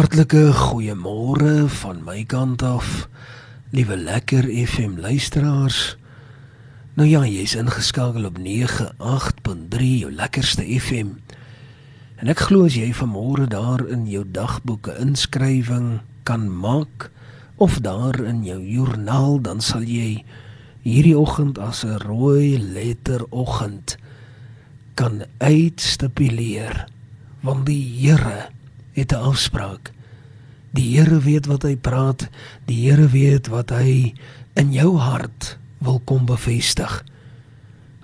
Hartlike goeiemôre van my kant af. Liewe lekker FM luisteraars. Nou ja, jy's ingeskakel op 98.3 jou lekkerste FM. En ek glo as jy vanmôre daar in jou dagboeke inskrywing kan maak of daar in jou joernaal dan sal jy hierdie oggend as 'n rooi letter oggend kan uitstipuleer want die Here het 'n afspraak. Die Here weet wat hy praat. Die Here weet wat hy in jou hart wil kom bevestig.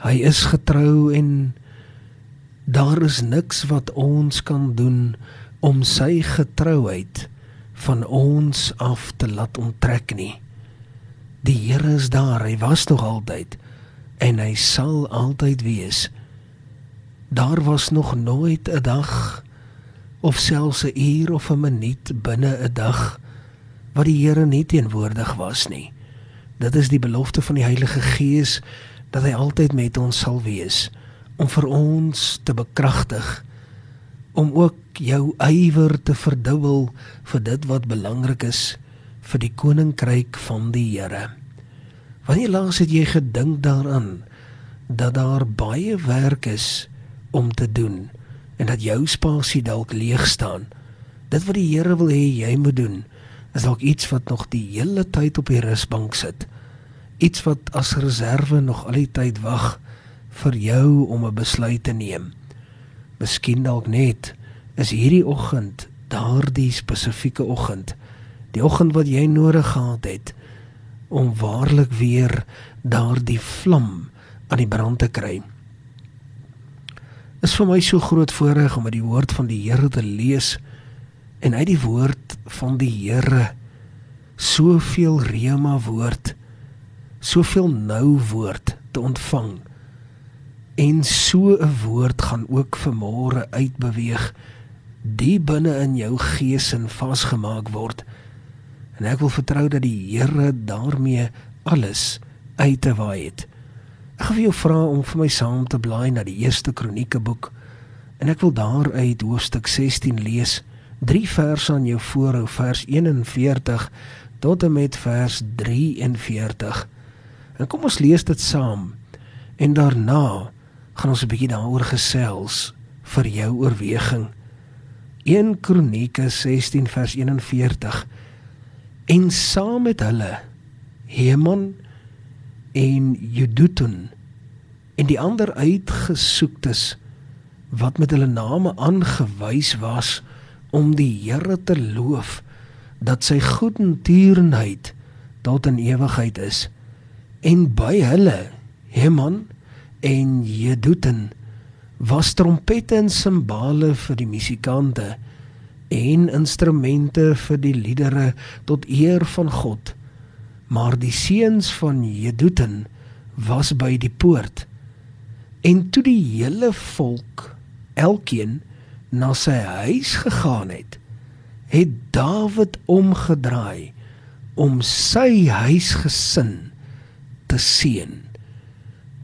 Hy is getrou en daar is niks wat ons kan doen om sy getrouheid van ons af te laat onttrek nie. Die Here is daar, hy was nog altyd en hy sal altyd wees. Daar was nog nooit 'n dag of selfs 'n uur of 'n minuut binne 'n dag wat die Here nie teenwoordig was nie. Dit is die belofte van die Heilige Gees dat hy altyd met ons sal wees om vir ons te bekragtig om ook jou ywer te verdubbel vir dit wat belangrik is vir die koninkryk van die Here. Wanneer laas het jy gedink daaraan dat daar baie werk is om te doen? En dat jou spasie dalk leeg staan. Dit wat die Here wil hê jy moet doen, is dalk iets wat nog die hele tyd op die rusbank sit. Iets wat as reserve nog al die tyd wag vir jou om 'n besluit te neem. Miskien dalk net is hierdie oggend daardie spesifieke oggend, die oggend wat jy nodig gehad het om waarlik weer daardie vlam aan die brand te kry is vir my so groot voorreg om uit die woord van die Here te lees en uit die woord van die Here soveel rema woord soveel nou woord te ontvang. En so 'n woord gaan ook vanmôre uitbeweeg die binne in jou gees en vasgemaak word. En ek wil vertrou dat die Here daarmee alles uit te waai het Ek wil jou vra om vir my saam te blaai na die eerste kronieke boek en ek wil daar uit hoofstuk 16 lees. Drie verse aan jou voorhou, vers 41 tot en met vers 43. En kom ons lees dit saam. En daarna gaan ons 'n bietjie daaroor gesels vir jou oorweging. 1 Kronieke 16 vers 41. En saam met hulle Heman en Jedutun en die ander uitgesoektes wat met hulle name aangewys was om die Here te loof dat sy goedendierenheid tot in ewigheid is. En by hulle Heman en Jedutun was trompette en simbale vir die musikante en instrumente vir die liedere tot eer van God maar die seuns van Jedutun was by die poort. En toe die hele volk elkeen na sy huis gegaan het het Dawid omgedraai om sy huisgesin te seën.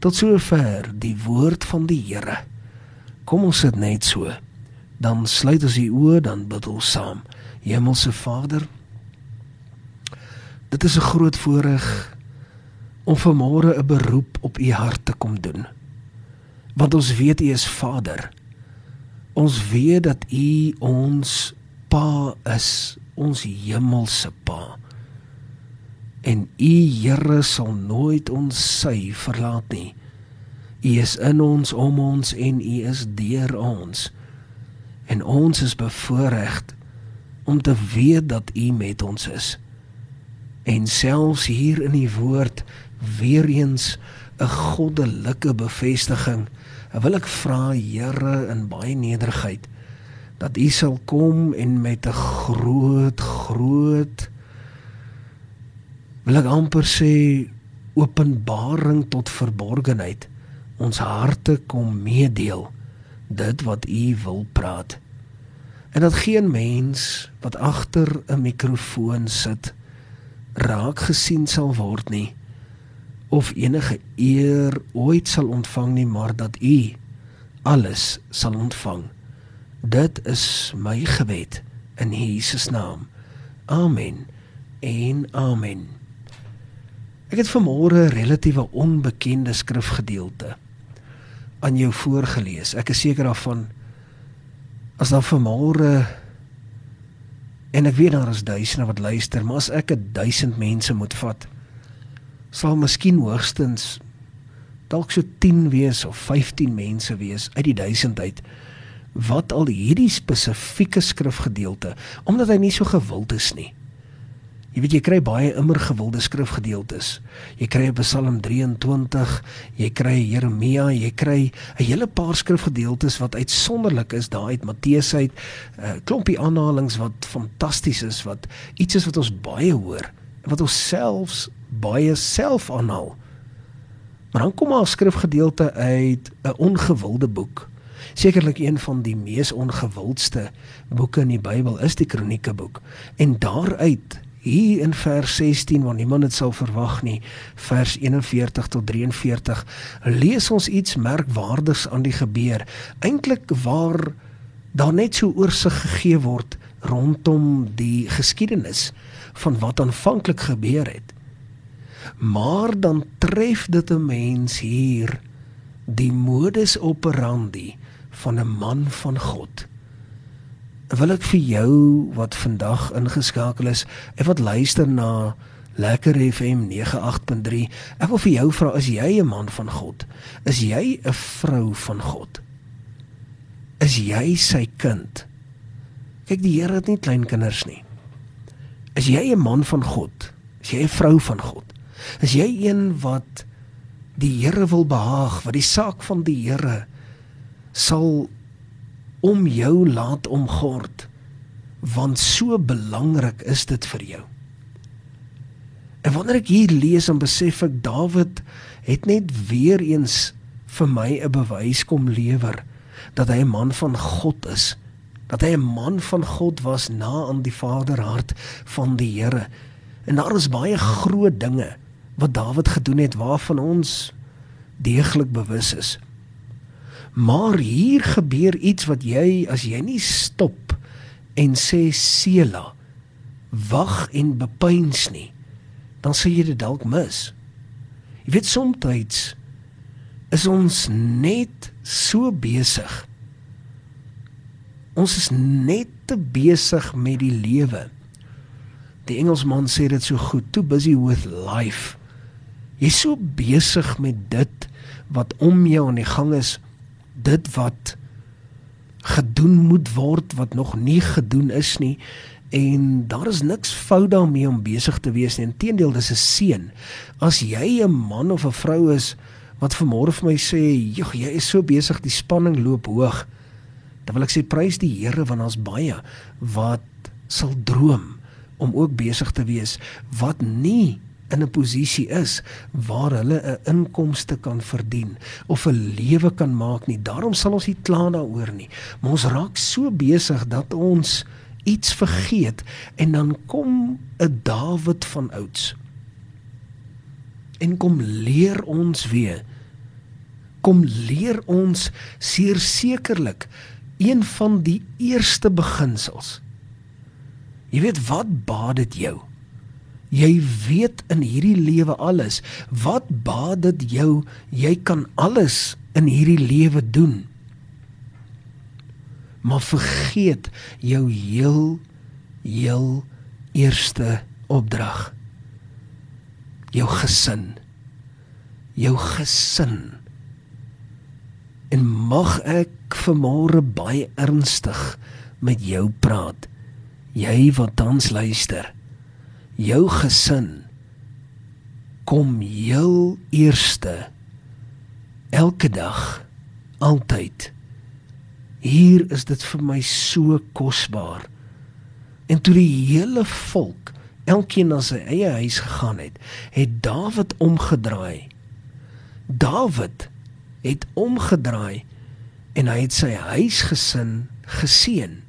Tot sover die woord van die Here. Kom ons sit net so. Dan sluit ons die oë dan bid ons saam. Hemelse Vader Dit is 'n groot voorreg om vanmôre 'n beroep op u hart te kom doen. Want ons weet u is Vader. Ons weet dat u ons Pa is, ons hemelse Pa. En u Here sal nooit ons sy verlaat nie. U is in ons, om ons en u is deur ons. En ons is bevoorreg om te weet dat u met ons is en selfs hier in die woord weer eens 'n goddelike bevestiging. Ek wil ek vra Here in baie nederigheid dat U sal kom en met 'n groot groot wil ek amper sê openbaring tot verborgenheid ons harte kom meedeel dit wat U wil praat. En dat geen mens wat agter 'n mikrofoon sit raak gesien sal word nie of enige eer ooit sal ontvang nie maar dat u alles sal ontvang dit is my gebed in Jesus naam. Amen. En amen. Ek het vanmôre 'n relatiewe onbekende skrifgedeelte aan jou voorgeles. Ek is seker daarvan as daar vanmôre en ek weet daar is duisende wat luister, maar as ek 'n 1000 mense moet vat, sal miskien hoogstens dalk so 10 wees of 15 mense wees uit die 1000 uit wat al hierdie spesifieke skrifgedeelte omdat hy nie so gewild is nie Jy weet jy kry baie immer gewilde skrifgedeeltes. Jy kry Psalm 23, jy kry Jeremia, jy kry 'n hele paar skrifgedeeltes wat uitsonderlik is daar uit Matteus uit, 'n uh, klompie aanhalinge wat fantasties is, wat iets is wat ons baie hoor en wat ons selfs baie self aanhaal. Maar dan kom daar 'n skrifgedeelte uit 'n ongewilde boek. Sekerlik een van die mees ongewildste boeke in die Bybel is die Kroniekeboek. En daaruit hier in vers 16 waar niemand dit sou verwag nie vers 41 tot 43 lees ons iets merkwaardigs aan die gebeur. Eintlik waar daar net so oorsig gegee word rondom die geskiedenis van wat aanvanklik gebeur het. Maar dan tref dit 'n mens hier die modus operandi van 'n man van God wil ek vir jou wat vandag ingeskakel is en wat luister na Lekker FM 98.3. Ek wil vir jou vra is jy 'n man van God? Is jy 'n vrou van God? Is jy sy kind? Kyk, die Here het nie klein kinders nie. Is jy 'n man van God? Is jy 'n vrou van God? Is jy een wat die Here wil behaag, wat die saak van die Here sal om jou laat omgord want so belangrik is dit vir jou. En wanneer ek hier lees en besef ek Dawid het net weer eens vir my 'n bewys kom lewer dat hy 'n man van God is, dat hy 'n man van God was na aan die Vaderhart van die Here. En daar is baie groot dinge wat Dawid gedoen het waarvan ons deeglik bewus is. Maar hier gebeur iets wat jy as jy nie stop en sê Sela wag en bepeins nie, dan sê jy dit dalk mis. Jy weet soms is ons net so besig. Ons is net te besig met die lewe. Die Engelsman sê dit so goed, too busy with life. Jy's so besig met dit wat om jou aan die gang is dit wat gedoen moet word wat nog nie gedoen is nie en daar is niks fout daarmee om besig te wees nie. Inteendeel, dis 'n seën. As jy 'n man of 'n vrou is wat vanmôre vir my sê, "Jog, jy is so besig, die spanning loop hoog." Dan wil ek sê prys die Here want ons baie wat sal droom om ook besig te wees wat nie in 'n posisie is waar hulle 'n inkomste kan verdien of 'n lewe kan maak nie. Daarom sal ons nie kla daaroor nie. Maar ons raak so besig dat ons iets vergeet en dan kom 'n Dawid van ouds en kom leer ons weer kom leer ons seer sekerlik een van die eerste beginsels jy weet wat baat dit jou Jy weet in hierdie lewe alles. Wat baat dit jou? Jy kan alles in hierdie lewe doen. Maar vergeet jou heel heel eerste opdrag. Jou gesin. Jou gesin. En mag ek vanmôre baie ernstig met jou praat. Jy wat tans luister jou gesin kom heel eerste elke dag altyd. Hier is dit vir my so kosbaar. En toe die hele volk elkeen na sy eie huis gegaan het het Dawid omgedraai. Dawid het omgedraai en hy het sy huisgesin geseën.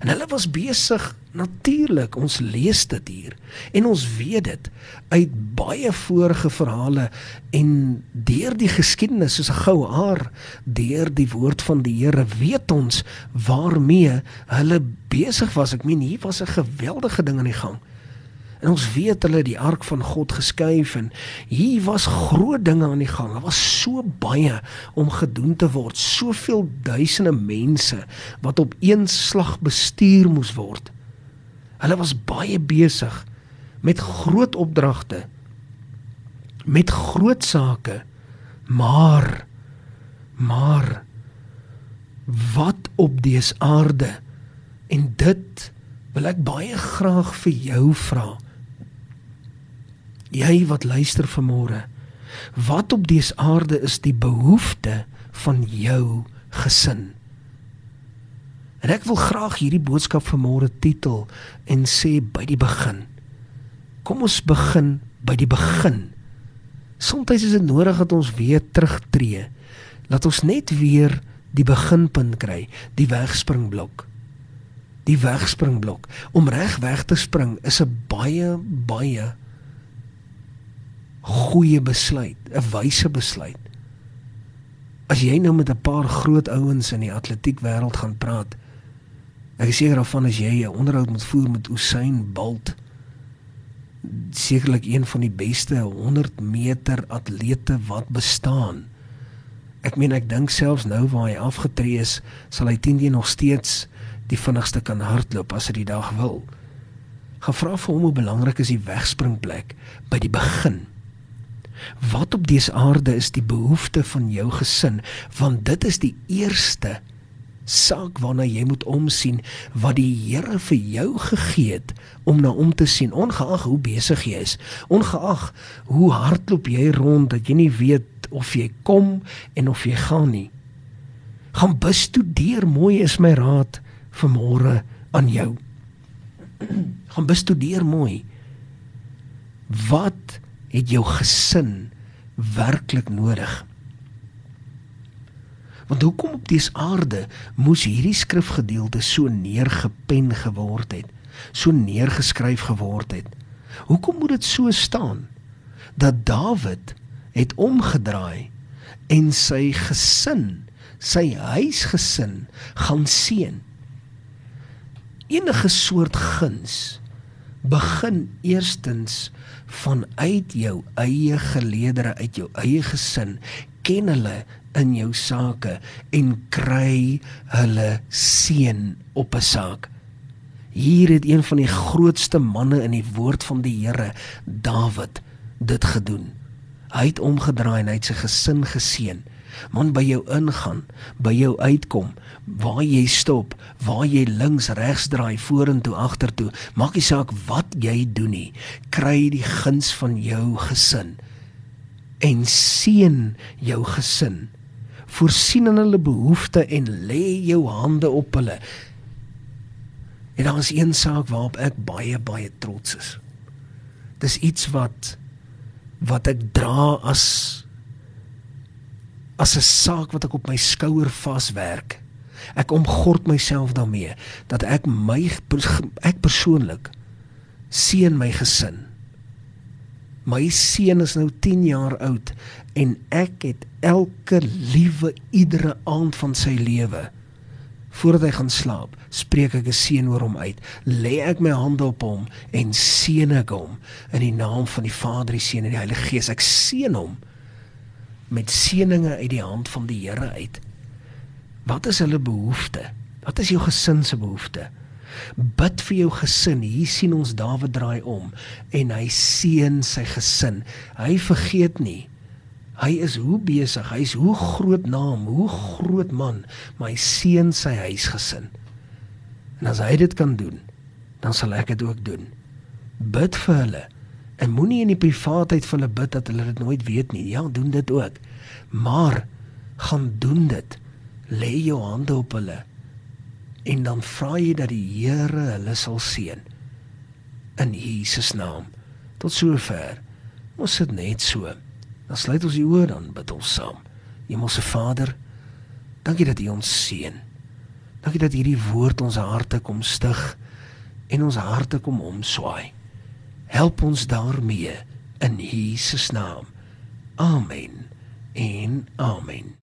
En hulle was besig natuurlik, ons lees dit hier en ons weet dit uit baie vorige verhale en deur die geskiedenis soos 'n goue haar deur die woord van die Here weet ons waarmee hulle besig was. Ek meen hier was 'n geweldige ding aan die gang. En ons weet hulle die ark van God geskuif en hier was groot dinge aan die gang. Daar was so baie om gedoen te word, soveel duisende mense wat op een slag bestuur moes word. Hulle was baie besig met groot opdragte, met groot sake. Maar maar wat op dese aarde en dit wil ek baie graag vir jou vra. Jy wat luister vanmôre, wat op dese aarde is die behoefte van jou gesin? En ek wil graag hierdie boodskap vanmôre titel en sê by die begin. Kom ons begin by die begin. Soms is dit nodig dat ons weer terugtreë. Laat ons net weer die beginpunt kry, die wegspringblok. Die wegspringblok. Om reg weg te spring is 'n baie baie goeie besluit, 'n wyse besluit. As jy nou met 'n paar groot ouens in die atletiek wêreld gaan praat, ek is seker daarvan as jy 'n onderhoud moet voer met Usain Bolt, sekerlik een van die beste 100 meter atlete wat bestaan. Ek meen ek dink selfs nou waar hy afgetree is, sal hy 10 die nog steeds die vinnigste kan hardloop as hy die dag wil. Gevra vir hom hoe belangrik is die wegspringplek by die begin. Wat op dese aarde is die behoefte van jou gesin? Want dit is die eerste saak waarna jy moet omsien wat die Here vir jou gegee het om na om te sien ongeag hoe besig jy is ongeag hoe hardloop jy rond dat jy nie weet of jy kom en of jy gaan nie. Gaan bestudeer mooi is my raad vir môre aan jou. Gaan bestudeer mooi. Wat het jou gesin werklik nodig? Want hoekom op dese aarde moes hierdie skrifgedeelte so neergepen geword het, so neergeskryf geword het? Hoekom moet dit so staan dat Dawid het omgedraai en sy gesin, sy huisgesin gaan seën? Enige soort guns begin eerstens vanuit jou eie geleedere uit jou eie gesin ken hulle in jou sake en kry hulle seën op 'n saak. Hier het een van die grootste manne in die woord van die Here, Dawid, dit gedoen. Hy het omgedraai en hy het sy gesin geseën man by jou ingaan, by jou uitkom, waar jy stop, waar jy links, regs draai, vorentoe, agtertoe, maak nie saak wat jy doen nie, kry die guns van jou gesin en seën jou gesin. Voorsien in hulle behoeftes en lê jou hande op hulle. En daar is een saak waarop ek baie baie trots is. Dis iets wat wat ek dra as as 'n saak wat ek op my skouer vaswerk. Ek omgord myself daarmee dat ek my ek persoonlik seën my gesin. My seun is nou 10 jaar oud en ek het elke liewe iedere aand van sy lewe voordat hy gaan slaap, spreek ek 'n seën oor hom uit. Lê ek my hande op hom en seën ek hom in die naam van die Vader, die Seun en die Heilige Gees. Ek seën hom met seëninge uit die hand van die Here uit. Wat is hulle behoefte? Wat is jou gesin se behoefte? Bid vir jou gesin. Hier sien ons Dawid draai om en hy seën sy gesin. Hy vergeet nie. Hy is hoe besig, hy is hoe groot naam, hoe groot man, maar hy seën sy huisgesin. En as hy dit kan doen, dan sal ek dit ook doen. Bid vir hulle. En moenie in die privaatheid van hulle bid dat hulle dit nooit weet nie. Ja, doen dit ook. Maar gaan doen dit. Lê jou hande op hulle. En dan vra jy dat die Here hulle sal seën. In Jesus naam. Tot sover. Ons sit net so. Dan sluit ons die oë dan bid ons saam. Hemelse Vader, dankie dat U ons seën. Dankie dat hierdie woord ons harte kom stig en ons harte kom omswaai. Help ons daarmee in Jesus naam. Amen. En amen.